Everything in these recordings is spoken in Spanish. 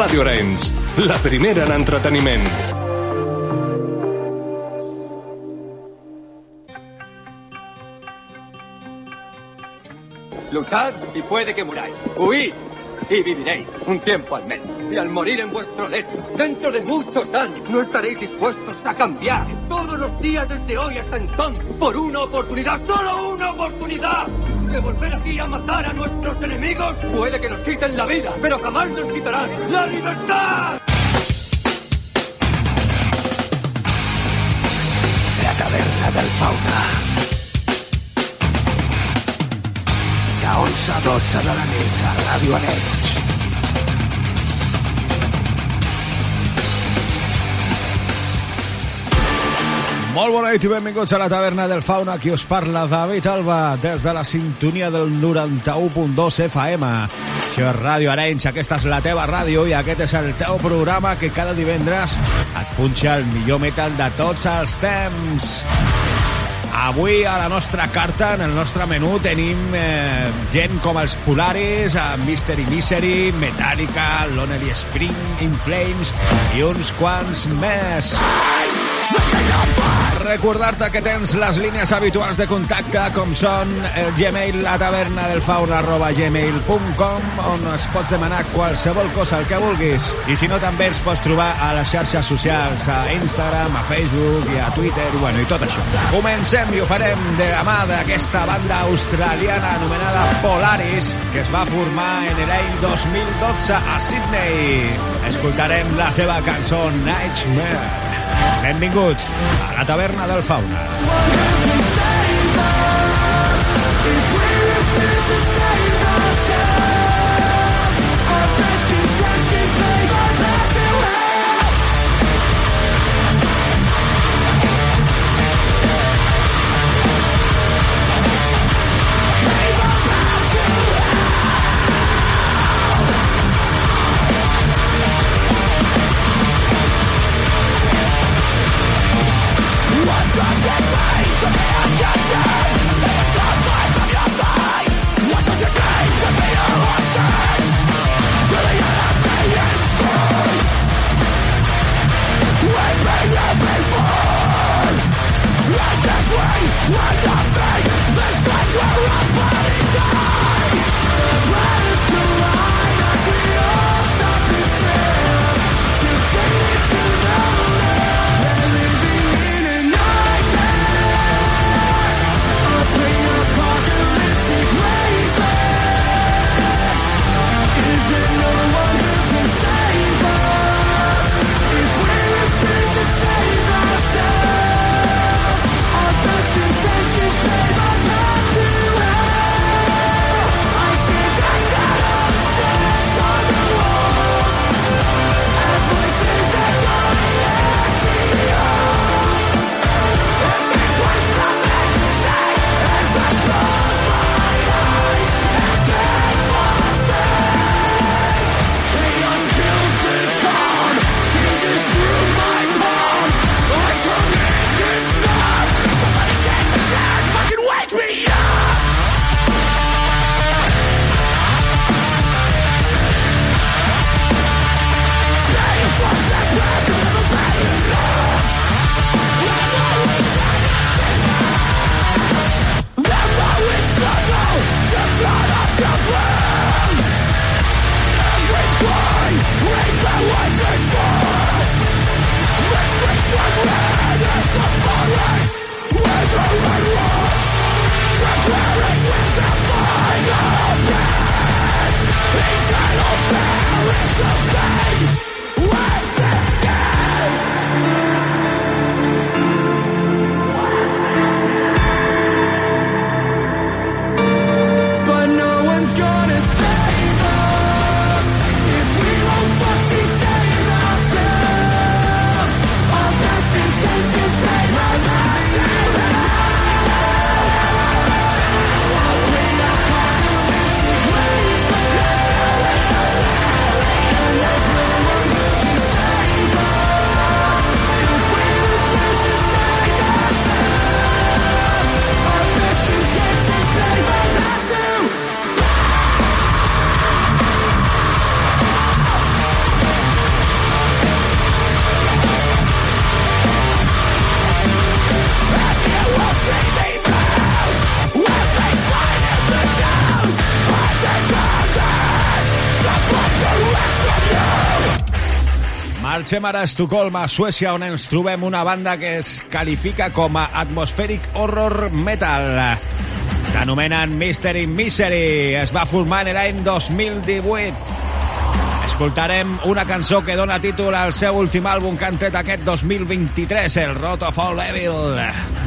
Ràdio Arenys, la primera en entreteniment. Luchad y puede que muráis. Huid y viviréis un tiempo al menos. Y al morir en vuestro lecho, dentro de muchos años, no estaréis dispuestos a cambiar. Todos los días desde hoy hasta entonces, por una oportunidad, solo una oportunidad, de volver aquí a matar a nuestros enemigos. Puede que nos quiten la vida, pero jamás nos quitarán la libertad. La taverna del fauna. De 11 a 12 de la nit a Ràdio Arenys. Molt bona nit i benvinguts a la taverna del Fauna. Qui us parla, David Alba, des de la sintonia del 91.2 FM. Això és Ràdio Arenys, aquesta és la teva ràdio i aquest és el teu programa que cada divendres et punxa el millor metal de tots els temps. Avui a la nostra carta, en el nostre menú, tenim eh, gent com els Polaris, Mystery Misery, Metallica, Lonely Spring, In Flames i uns quants més. Recordar-te que tens les línies habituals de contacte com són el Gmail la taverna del fauna arroba gmail.com on es pots demanar qualsevol cosa el que vulguis i si no també ens pots trobar a les xarxes socials a Instagram, a Facebook i a Twitter bueno, i tot això. Comencem i ho farem de la mà d'aquesta banda australiana anomenada Polaris que es va formar en l'any 2012 a Sydney. Escoltarem la seva cançó Nightmare. Benvinguts a la taverna del Fauna. Marxem ara a Estocolm, a Suècia, on ens trobem una banda que es qualifica com a atmospheric horror metal. S'anomenen Mystery Misery. Es va formar en l'any 2018. Escoltarem una cançó que dona títol al seu últim àlbum que han tret aquest 2023, el Rot of All Evil.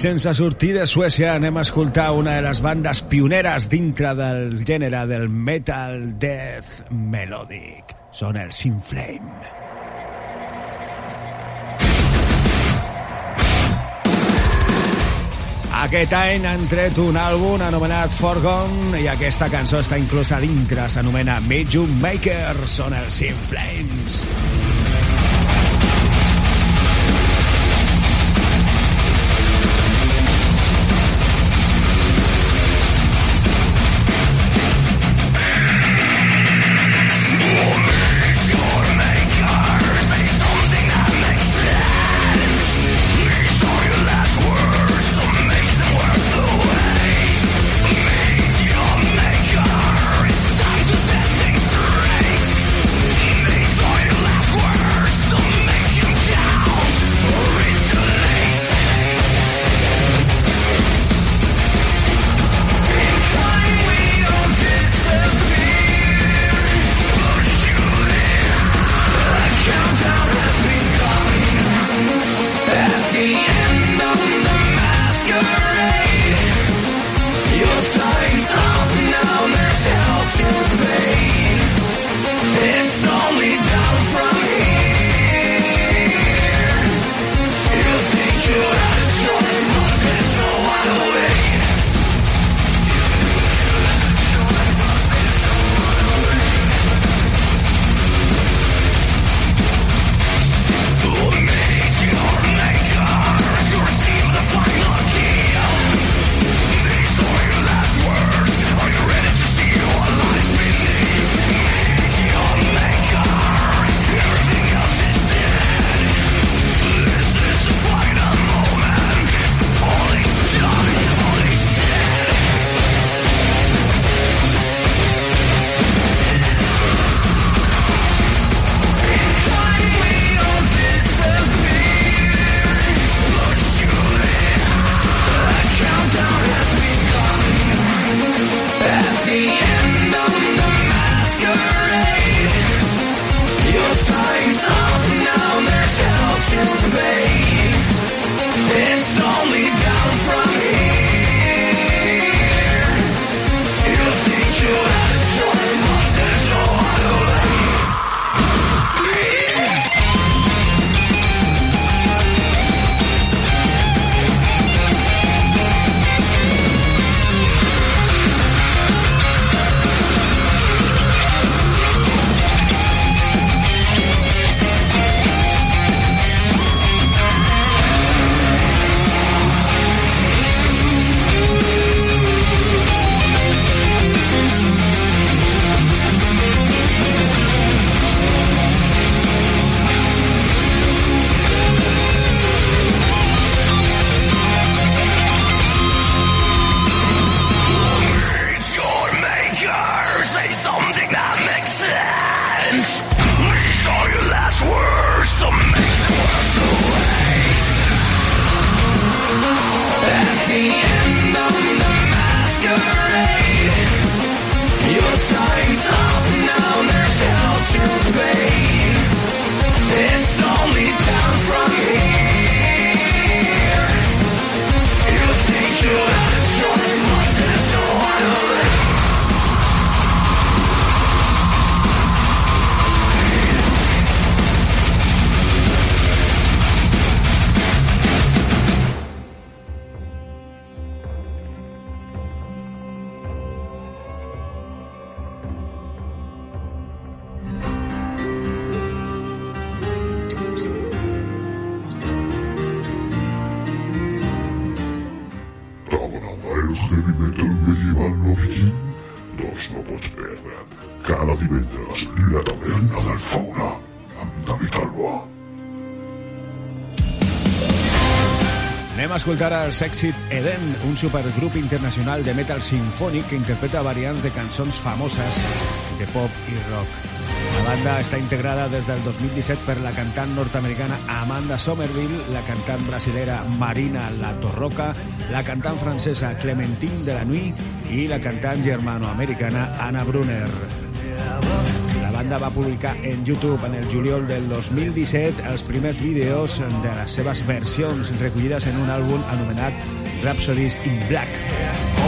Sense sortir de Suècia anem a escoltar una de les bandes pioneres dintre del gènere del metal death melodic. Són els In Flame. Aquest any han tret un àlbum anomenat Forgone i aquesta cançó està inclosa dintre, s'anomena Medium Maker, són els In Flames. Escoltar el Sexit Eden, un supergrup internacional de metal sinfònic que interpreta variants de cançons famoses de pop i rock. La banda està integrada des del 2017 per la cantant nord-americana Amanda Somerville, la cantant brasilera Marina La Torroca, la cantant francesa Clementine de la Nuit i la cantant germano-americana Anna Brunner. Banda va publicar en YouTube en el juliol del 2017 els primers vídeos de les seves versions recollides en un àlbum anomenat Rhapsodies in Black,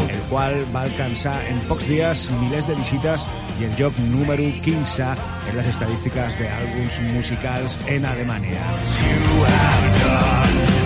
el qual va alcançar en pocs dies milers de visites i el lloc número 15 en les estadístiques d'àlbums musicals en Alemanya. To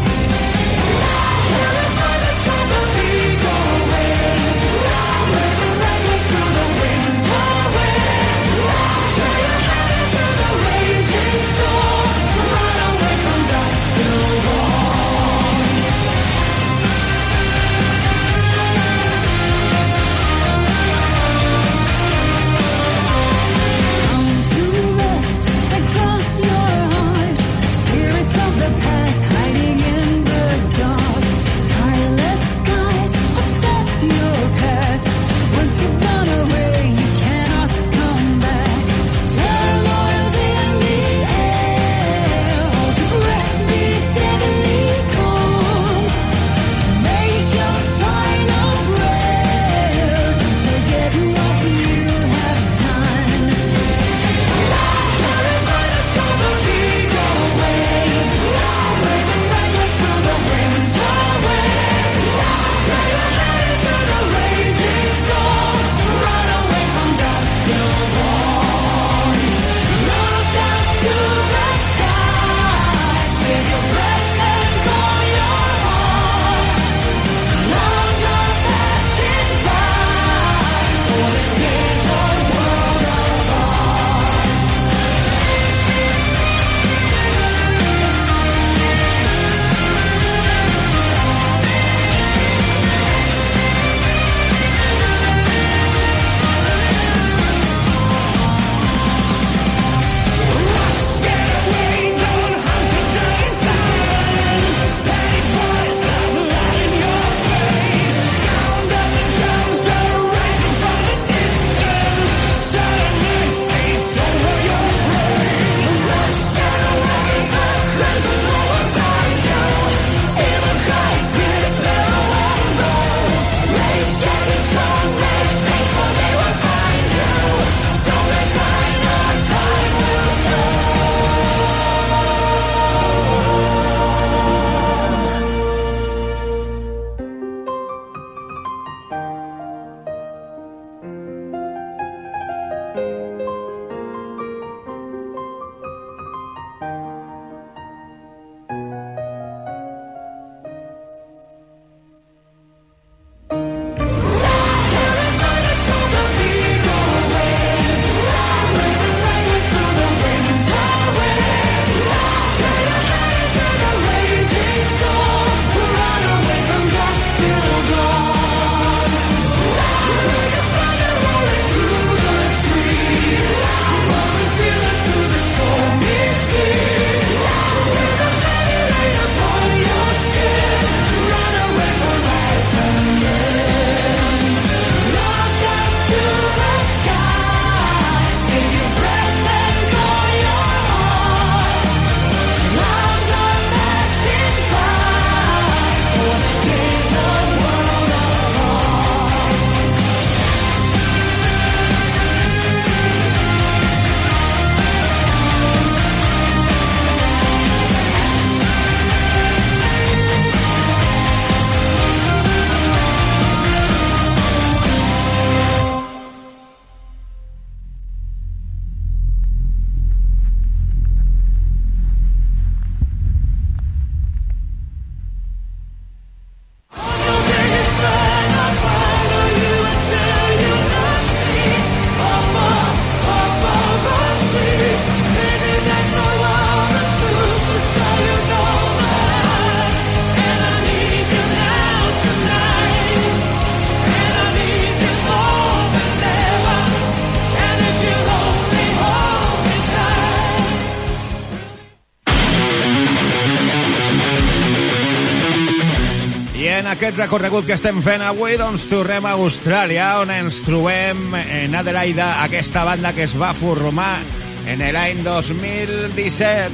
aquest recorregut que estem fent avui, doncs tornem a Austràlia, on ens trobem en Adelaide, aquesta banda que es va formar en l'any 2017,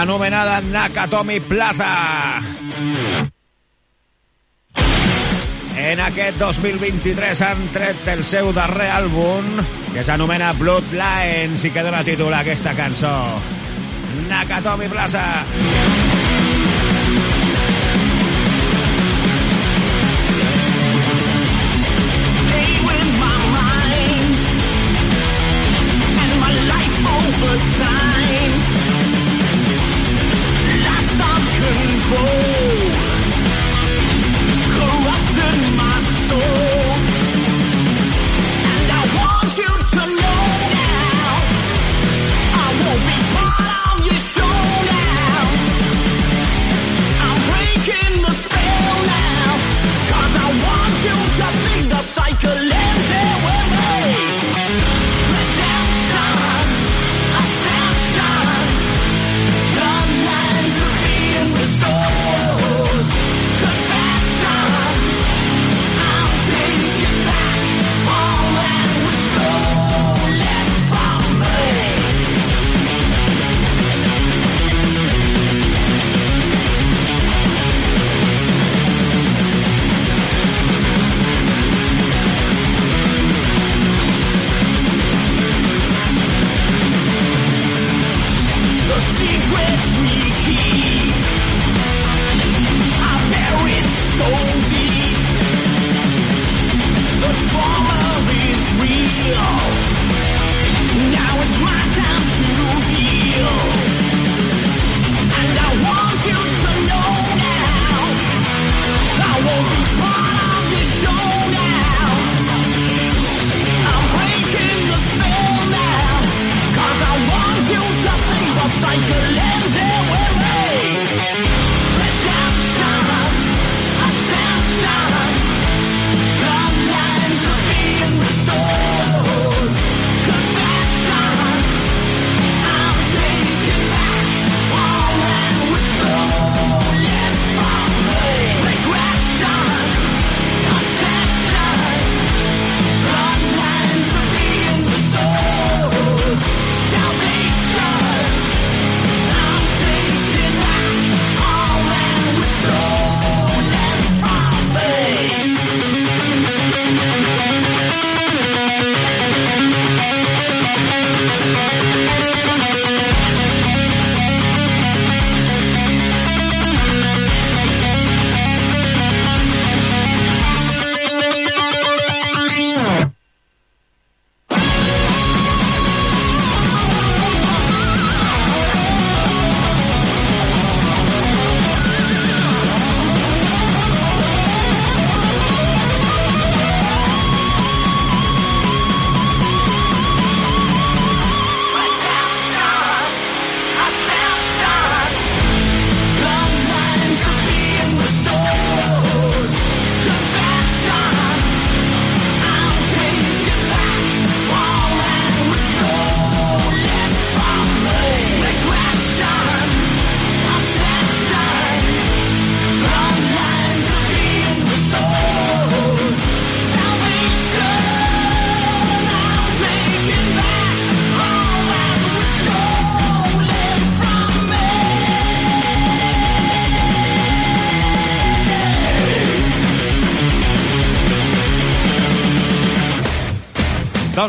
anomenada Nakatomi Plaza. En aquest 2023 han tret el seu darrer àlbum, que s'anomena Bloodlines, i que dona títol a aquesta cançó. Nakatomi Plaza. time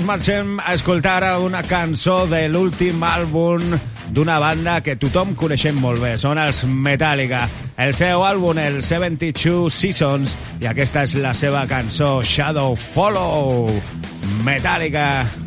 Doncs marxem a escoltar una cançó de l'últim àlbum d'una banda que tothom coneixem molt bé. Són els Metallica. El seu àlbum, el 72 Seasons, i aquesta és la seva cançó Shadow Follow. Metallica. Redemption,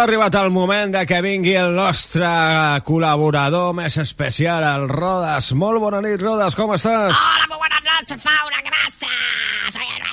ha arribat el moment de que vingui el nostre col·laborador més especial, el Rodas. Molt bona nit, Rodas, com estàs? Hola, noches, Fauna, gracias. Soy el...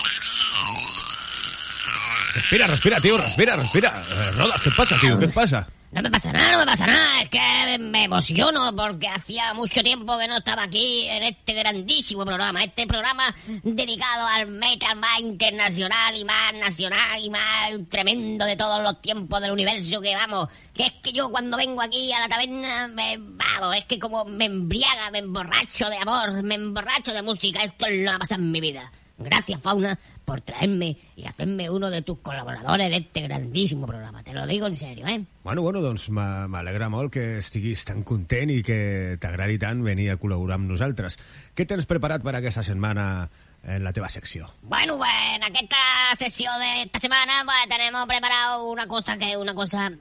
Respira, respira, tio, respira, respira. Eh, Rodas, què et passa, tio? Què et passa? No me pasa nada, no me pasa nada. Es que me emociono porque hacía mucho tiempo que no estaba aquí en este grandísimo programa. Este programa dedicado al metal más internacional y más nacional y más tremendo de todos los tiempos del universo que vamos. Que es que yo cuando vengo aquí a la taberna, me, vamos, es que como me embriaga, me emborracho de amor, me emborracho de música. Esto es lo que ha pasado en mi vida. Gracias, Fauna, por traerme y hacerme uno de tus colaboradores de este grandísimo programa. Te lo digo en serio, ¿eh? Bueno, bueno, doncs m'a- m'alegra molt que estiguis tan content i que t'agradi tant venir a col·laborar amb nosaltres. Què tens preparat per aquesta setmana en la teva secció? Bueno, pues en esta sesión de esta semana pues tenemos preparado una cosa que es una cosa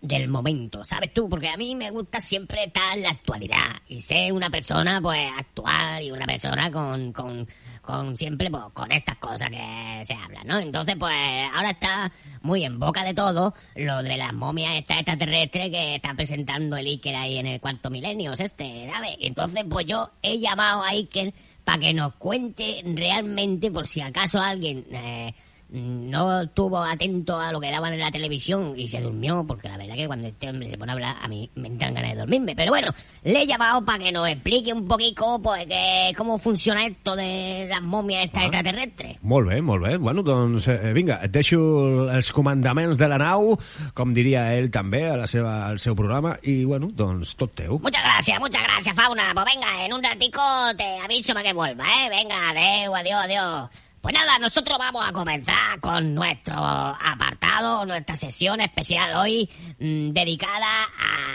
del momento, ¿sabes tú? Porque a mí me gusta siempre estar en la actualidad y ser una persona pues actual y una persona con, con, con siempre pues con estas cosas que se hablan, ¿no? Entonces pues ahora está muy en boca de todo lo de las momias esta extraterrestres que está presentando el Iker ahí en el cuarto milenio, este, ¿sabes? Entonces pues yo he llamado a Iker para que nos cuente realmente por si acaso alguien eh, no estuvo atento a lo que daban en la televisión y se durmió, porque la verdad que cuando este hombre se pone a hablar, a mí me entran ganas de dormirme. Pero bueno, le he llamado para que nos explique un poquito pues, que, cómo funciona esto de las momias estas extraterrestres. Molt bé, molt bé. Bueno, doncs eh, vinga, et deixo els comandaments de la nau, com diria ell també a la seva, al seu programa, i bueno, doncs tot teu. Muchas gracias, muchas gracias, Fauna. Pues venga, en un ratico te aviso para que vuelva, ¿eh? Venga, adeu, adiós, adiós. Pues nada, nosotros vamos a comenzar con nuestro apartado, nuestra sesión especial hoy mm, dedicada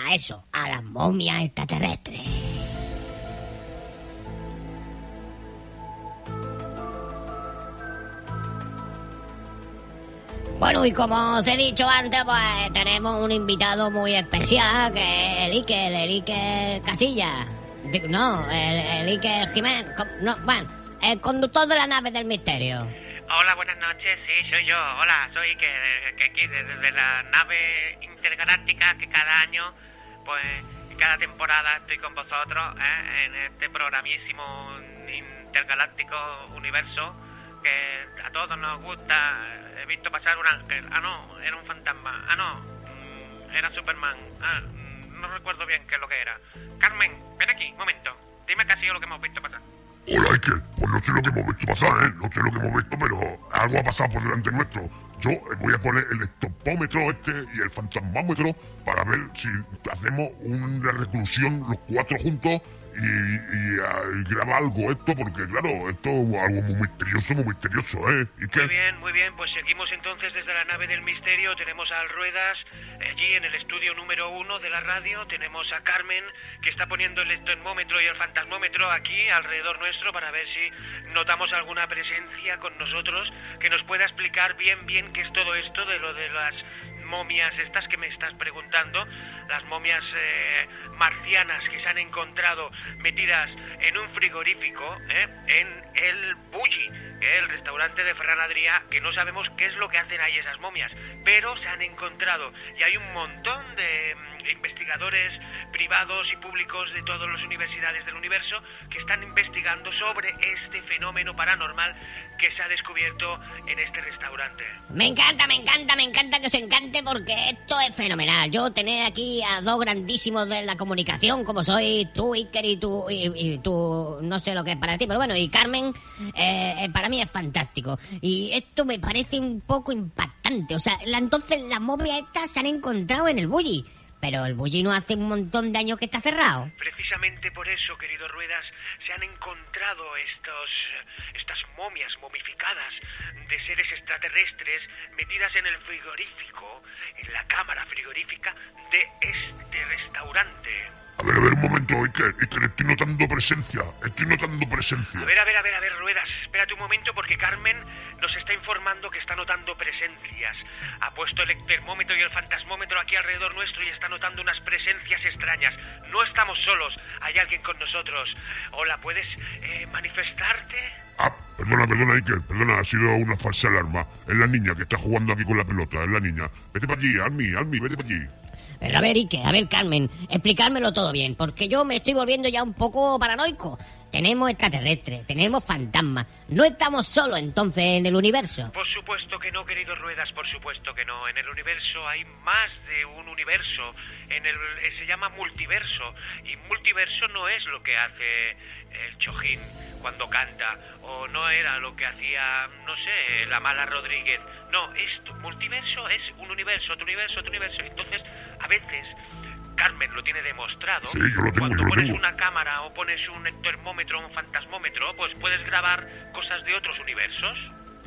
a eso, a las momias extraterrestres. Bueno, y como os he dicho antes, pues tenemos un invitado muy especial, que es el Iker, el Iker Casilla. No, el, el Iker Jiménez. No, bueno, el conductor de la nave del misterio. Hola, buenas noches, sí, soy yo. Hola, soy que, aquí desde la nave intergaláctica que cada año, pues, cada temporada estoy con vosotros ¿eh? en este programísimo intergaláctico universo que a todos nos gusta. He visto pasar un ángel. Ah, no, era un fantasma. Ah, no, mm, era Superman. Ah, mm, no recuerdo bien qué es lo que era. Carmen, ven aquí, un momento. Dime qué ha sido lo que hemos visto pasar. Hola, Iker. Pues no sé lo que hemos visto pasar, ¿eh? No sé lo que hemos visto, pero algo ha pasado por delante nuestro. Yo eh, voy a poner el estopómetro este y el fantasmómetro para ver si hacemos una reclusión los cuatro juntos y, y, ah, graba algo esto, porque claro, esto es algo muy misterioso, muy misterioso, ¿eh? Muy bien, muy bien, pues seguimos entonces desde la nave del misterio, tenemos a Ruedas allí en el estudio número uno de la radio, tenemos a Carmen que está poniendo el termómetro y el fantasmómetro aquí alrededor nuestro para ver si notamos alguna presencia con nosotros que nos pueda explicar bien bien qué es todo esto de lo de las momias estas que me estás preguntando, las momias eh, marcianas que se han encontrado metidas en un frigorífico, ¿eh? en el Bulli, el restaurante de Ferran Adrià, que no sabemos qué es lo que hacen ahí esas momias, pero se han encontrado y hay un montón de mm, investigadores privados y públicos de todas las universidades del universo que están investigando sobre este fenómeno paranormal que se ha descubierto en este restaurante. Me encanta, me encanta, me encanta que os porque esto es fenomenal. Yo tener aquí a dos grandísimos de la comunicación, como soy tú, Iker, y tú, y, y tú, no sé lo que es para ti, pero bueno, y Carmen, eh, eh, para mí es fantástico. Y esto me parece un poco impactante. O sea, la- entonces las momias estas se han encontrado en el Bulli. Pero el Bulli no hace un montón de años que está cerrado. Precisamente por eso, querido Ruedas, se han encontrado estos, estas momias momificadas de seres extraterrestres metidas en el frigorífico, en la cámara frigorífica de este restaurante. A ver, a ver, un momento, Iker. Iker, estoy notando presencia. Estoy notando presencia. A ver, a ver, a ver, a ver, Ruedas, espérate un momento porque Carmen nos está informando que está notando presencias. Ha puesto el termómetro y el fantasmómetro aquí alrededor nuestro y está notando unas presencias extrañas. No estamos solos, hay alguien con nosotros. Hola, ¿puedes eh, manifestarte? Ah, perdona, perdona, Iker, perdona, ha sido una falsa alarma. Es la niña que está jugando aquí con la pelota, es la niña. Vete para allí, Almi, Almi, vete para allí. Pero a ver, Ike, a ver, Carmen, explicármelo todo bien, porque yo me estoy volviendo ya un poco paranoico. Tenemos extraterrestres, tenemos fantasmas. No estamos solos entonces en el universo. Por supuesto que no, querido Ruedas, por supuesto que no. En el universo hay más de un universo. En el eh, se llama multiverso y multiverso no es lo que hace el Chojín cuando canta o no era lo que hacía, no sé, la mala Rodríguez. No, esto multiverso es un universo, otro universo, otro universo. Entonces, a veces Carmen lo tiene demostrado. Sí, yo lo tengo, Cuando yo lo pones tengo. una cámara o pones un termómetro, un fantasmómetro, pues puedes grabar cosas de otros universos.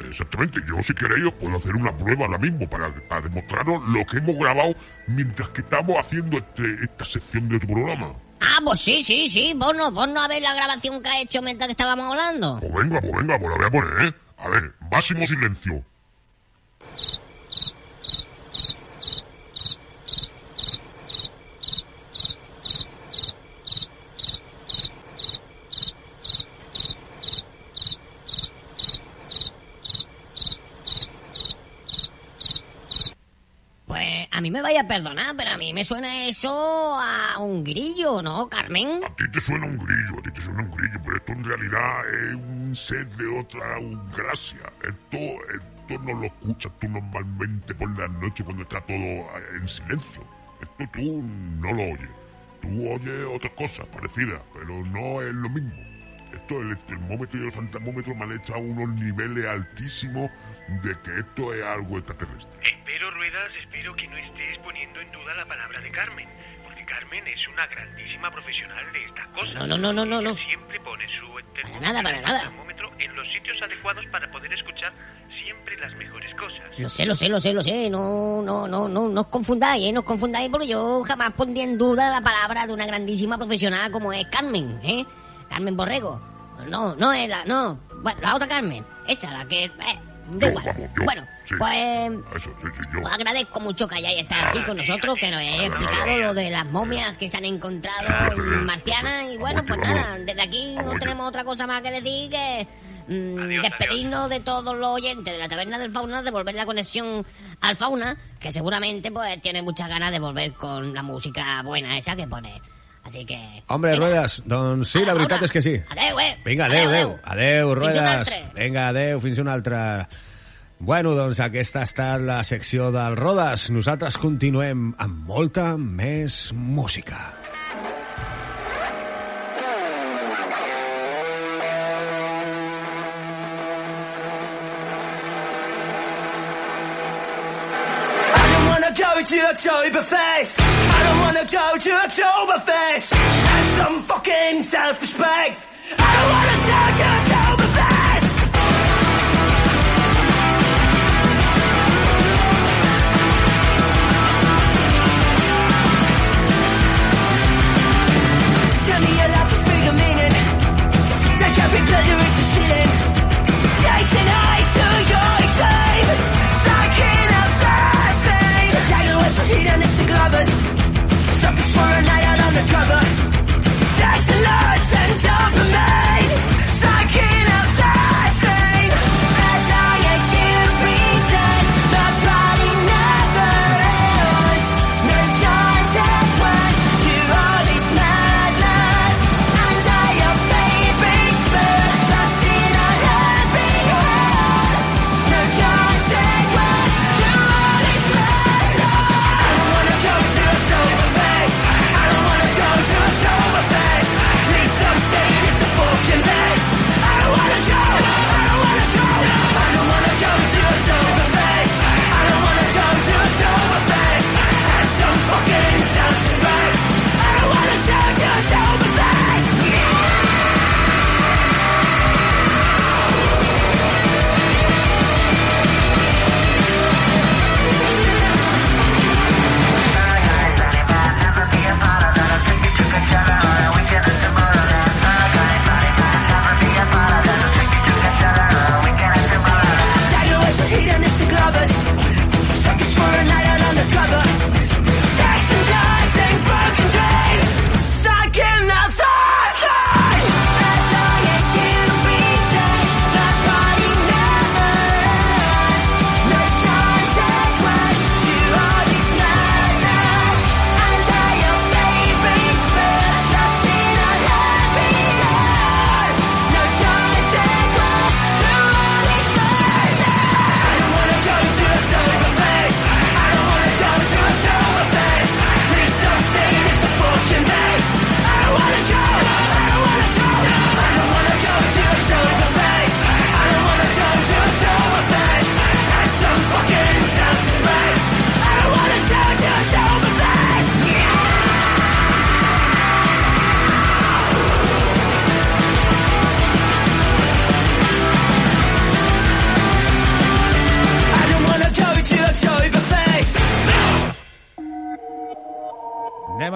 Exactamente, yo si queréis os puedo hacer una prueba ahora mismo para, para demostraros lo que hemos grabado mientras que estamos haciendo este, esta sección de tu programa. Ah, pues sí, sí, sí, vos no, vos no a ver la grabación que ha hecho mientras que estábamos hablando. Pues venga, pues venga, pues la voy a poner, ¿eh? A ver, máximo silencio. Pues a mí me vaya a perdonar, pero a mí me suena eso a un grillo, ¿no, Carmen? A ti te suena un grillo, a ti te suena un grillo, pero esto en realidad es un ser de otra galaxia. Esto, esto no lo escuchas tú normalmente por la noche cuando está todo eh, en silencio. Esto tú no lo oyes. Tú oyes otras cosas parecidas, pero no es lo mismo. Esto, el termómetro y el fantasmómetro me han echado unos niveles altísimos de que esto es algo extraterrestre. Espero, Ruedas, espero que no estés poniendo en duda la palabra de Carmen. Porque Carmen es una grandísima profesional de estas cosas. No, no, no, no, no, no. Siempre pone su Para nada, para nada. termómetro en los sitios adecuados para poder escuchar siempre las mejores cosas. Lo sé, lo sé, lo sé, lo sé. No, no, no, no, no os confundáis, ¿eh? No os confundáis porque yo jamás pondría en duda la palabra de una grandísima profesional como es Carmen, ¿eh? Carmen Borrego. No, no es la, no. Bueno, la otra Carmen. Esa, la que, eh, igual. vamos, yo, Bueno, sí. pues... Eso, sí, sí, yo. Os agradezco mucho que hayáis estado aquí con nosotros, que nos hayáis explicado lo de las momias que se han encontrado en marcianas. Y bueno, pues nada, desde aquí no tenemos otra cosa más que decir que mm, Adiós, despedirnos de todos los oyentes de la taberna del fauna, devolver la conexión al fauna, que seguramente pues tiene muchas ganas de volver con la música buena esa que pone. Así que... Hombre, venga. Ruedas, doncs sí, la veritat és que sí. Adeu, eh? Vinga, adeu, adeu. Adeu, un Ruedas. Vinga, adeu, fins una altra. Bueno, doncs aquesta ha estat la secció del Rodes. Nosaltres continuem amb molta més música. I to Oktoberfest. I don't wanna go to Oktoberfest. Have some fucking self-respect. I don't wanna go to Oktoberfest.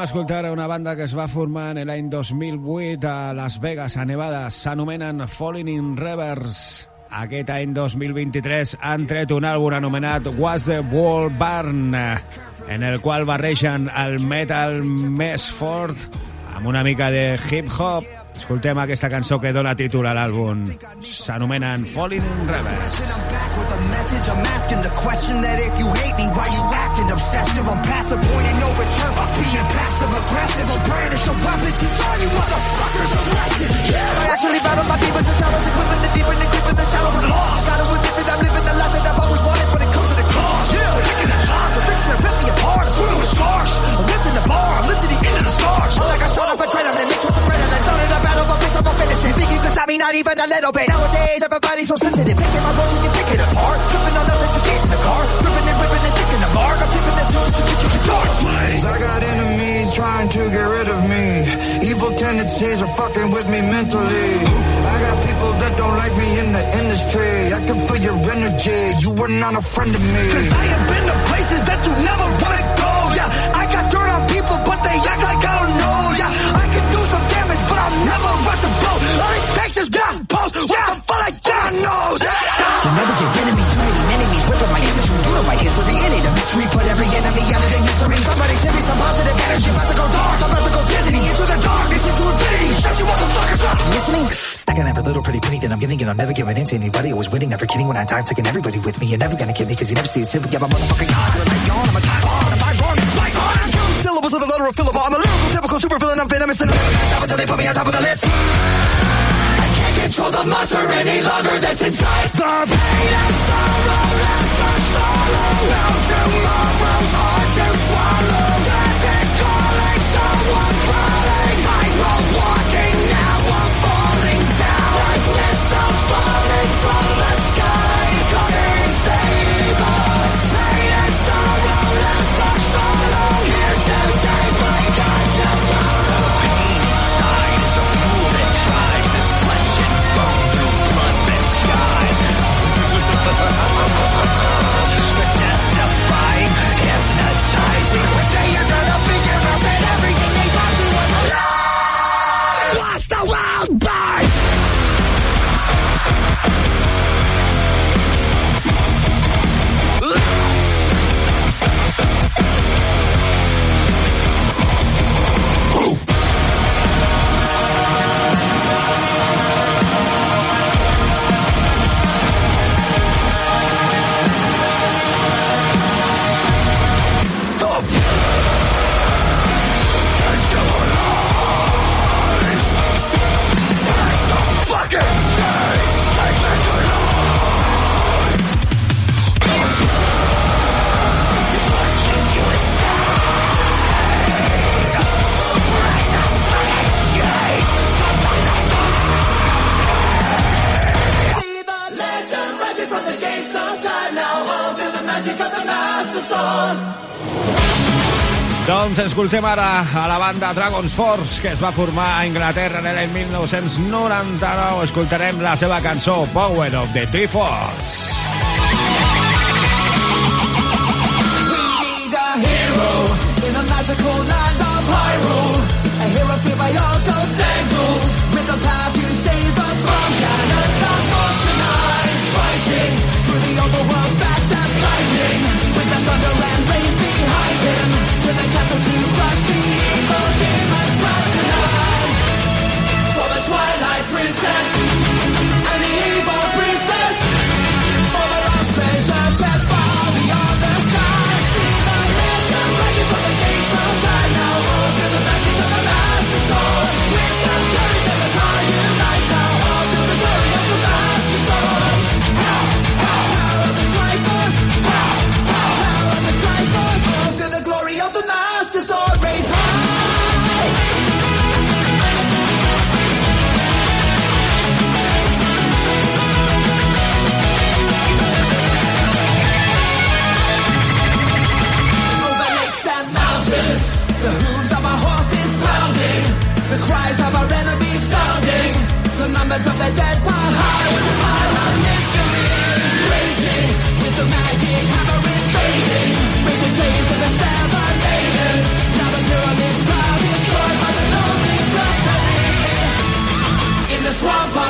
A escoltar una banda que es va formar en l'any 2008 a Las Vegas, a Nevada. S'anomenen Falling in Reverse. Aquest any 2023 han tret un àlbum anomenat Was the Wall Barn, en el qual barregen el metal més fort amb una mica de hip-hop. Escoltem aquesta cançó que dona títol a l'àlbum. S'anomenen Falling in Reverse. I'm. I'm asking the question that if you hate me, why you acting obsessive? I'm past the point of no return passive aggressive. I'll brandish a weapon, you motherfuckers. Yeah. I actually battle my demons and equipping the deep and the deep in the the lost. Me, I'm living the life that I've always wanted when it comes to the cause. Yeah, licking the jar, the fixing to rip me apart. I'm with sharks. I'm lifting the bar, I'm lifting the end of the stars. Like I shot up I'm mixed but bitch, I'm gonna finish it. Think you can stop me, not even a little bit. Nowadays, everybody's so sensitive. Taking my approach and you pick it apart. Tripping on nothing, just get in the car. Ripping and ripping and sticking the mark. I'm tipping the charge. I got enemies trying to get rid of me. Evil tendencies are fucking with me mentally. I got people that don't like me in the industry. I can feel your energy. You were not a friend of me. Cause I have been to places that you never wanna go. Yeah, I got dirt on people, but they act like I don't know. Full of God knows. You never get me. Too many enemies ripping my imagery. You know my history. in It a mystery. Put every enemy out of their misery. Somebody send me some positive energy. I'm about to go dark. I'm about to go dizzy. Into the darkness, into infinity. Shut you motherfuckers up. Listening? Stacking every little pretty penny that I'm getting, and I'm never giving in to anybody. Always winning, never kidding when I time. Taking everybody with me. You're never gonna get me, cause you never see it simple. Yeah, my motherfucking God. You're like yawn. I'm a time on. If I wrong, it's my God. I'm syllables of the letter of Philip. I'm a lyrical, typical super villain. I'm venomous and I'm the any longer that's inside. The pain and sorrow left us solo. Now tomorrow's hard to swallow. Death is calling, someone crawling. Tightrope walking, now I'm falling down. Like missiles falling from the Doncs escoltem ara a la banda Dragon's Force, que es va formar a Anglaterra en l'any 1999. Escoltarem la seva cançó Power of the a hero in a magical land of Hyrule. A hero feared by all those To it me cries of our enemies sounding. The numbers of the dead while high with the pile of mystery. Raging with the magic hammer invading. Break the chains of the seven lasers. Now the pyramids are destroyed by the lonely prosperity. In the swamp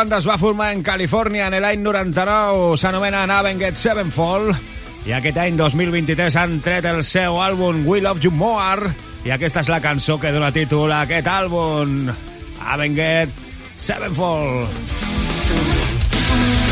banda es va formar en Califòrnia en l'any 99, s'anomena Navenget Sevenfold, i aquest any 2023 han tret el seu àlbum We Love You More, i aquesta és la cançó que dona títol a aquest àlbum, Navenget Sevenfold. power,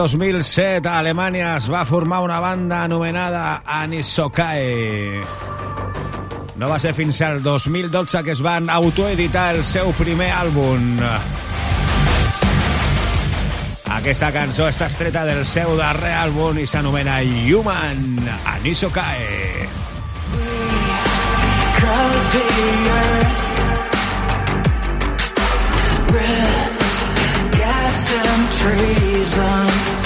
2007 a Alemanya es va formar una banda anomenada Anisokae. No va ser fins al 2012 que es van autoeditar el seu primer àlbum. Aquesta cançó està estreta del seu darrer àlbum i s'anomena Human Anisokae. Breath, gas and trees. arms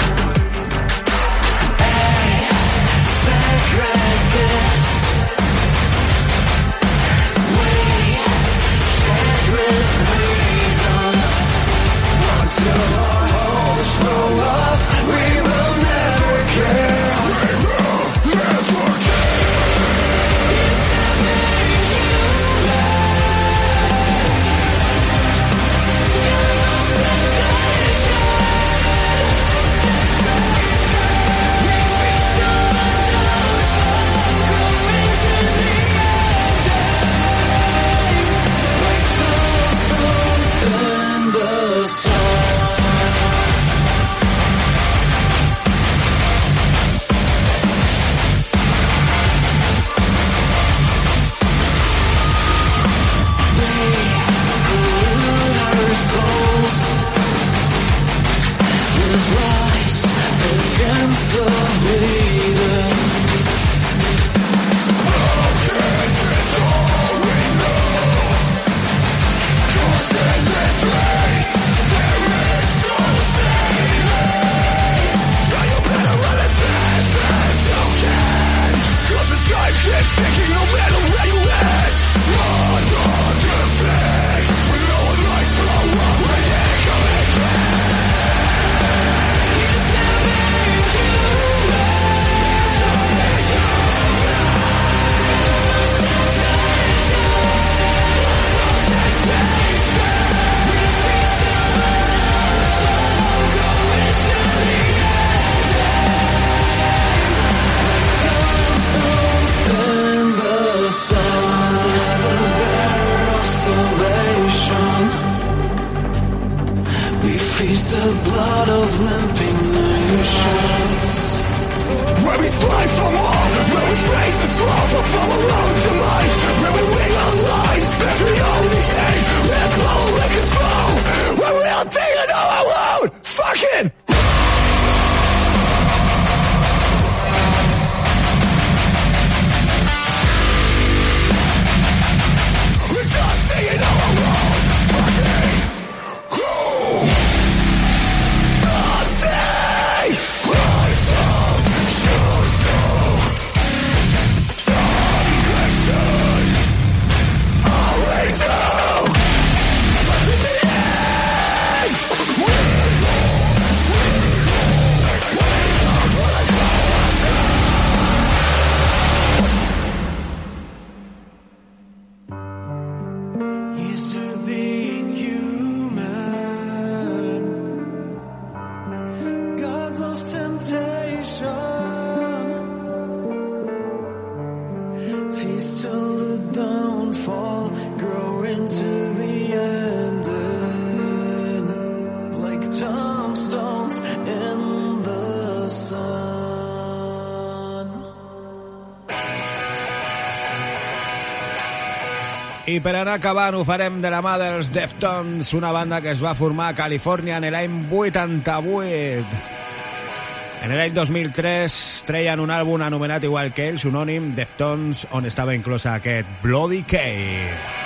per anar acabant ho farem de la mà dels Deftones, una banda que es va formar a Califòrnia en l'any 88. En l'any 2003 treien un àlbum anomenat igual que ells, unònim, Deftones, on estava inclosa aquest Bloody Cave.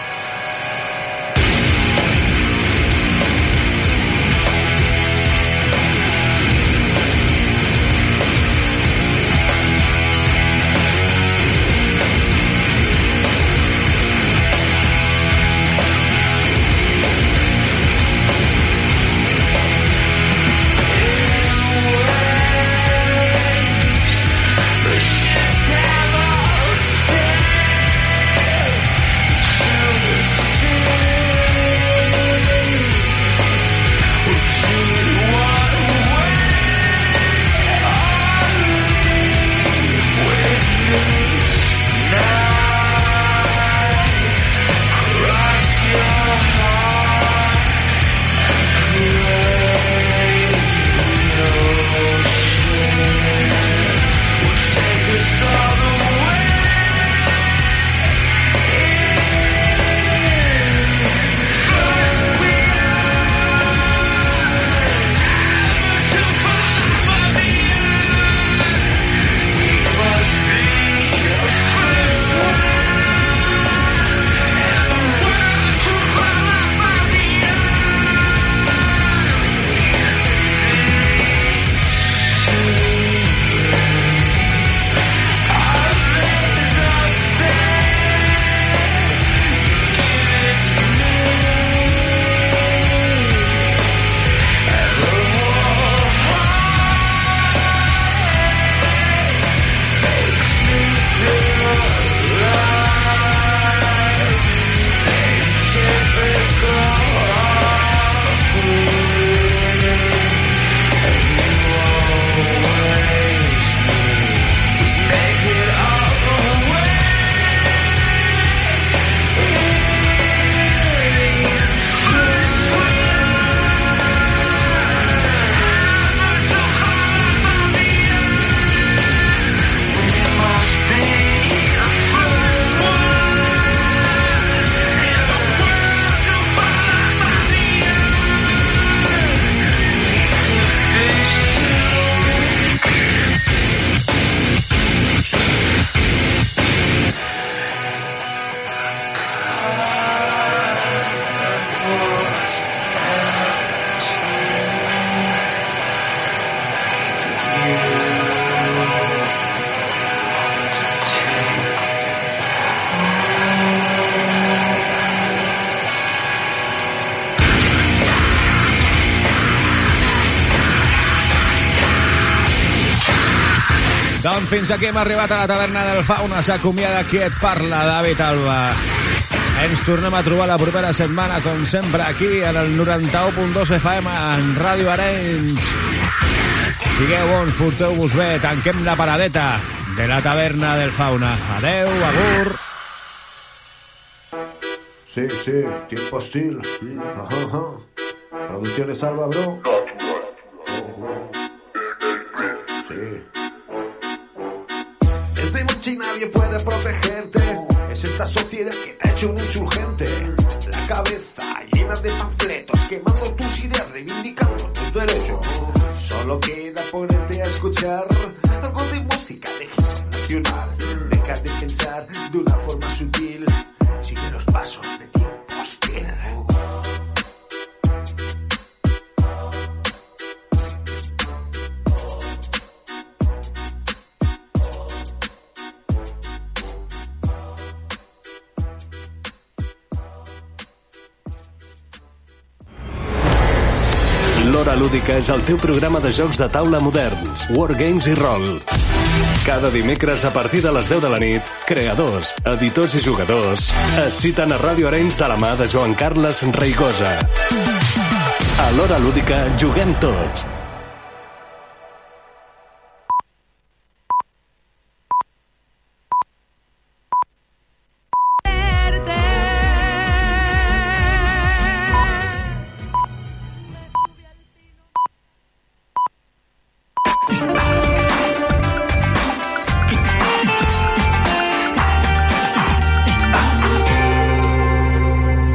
Doncs fins aquí hem arribat a la taverna del Fauna. S'acomiada qui et parla, David Alba. Ens tornem a trobar la propera setmana, com sempre, aquí, en el 91.2 FM, en Ràdio Arenys. Sigueu bons, porteu-vos bé, tanquem la paradeta de la taverna del Fauna. Adeu, agur. Sí, sí, tiempo hostil. Ajá, ajá. Producciones Alba, bro. Sí. Nadie puede protegerte. Es esta sociedad que te ha hecho un insurgente. La cabeza llena de panfletos, quemando tus ideas, reivindicando tus derechos. Solo queda ponerte a escuchar algo de música de hip nacional. Deja de pensar de una forma sutil. Sigue los pasos de tiempo hostil. L'Hora Lúdica és el teu programa de jocs de taula moderns, wargames i rol. Cada dimecres a partir de les 10 de la nit, creadors, editors i jugadors es citen a Ràdio Arenys de la mà de Joan Carles Reigosa. A l'Hora Lúdica juguem tots.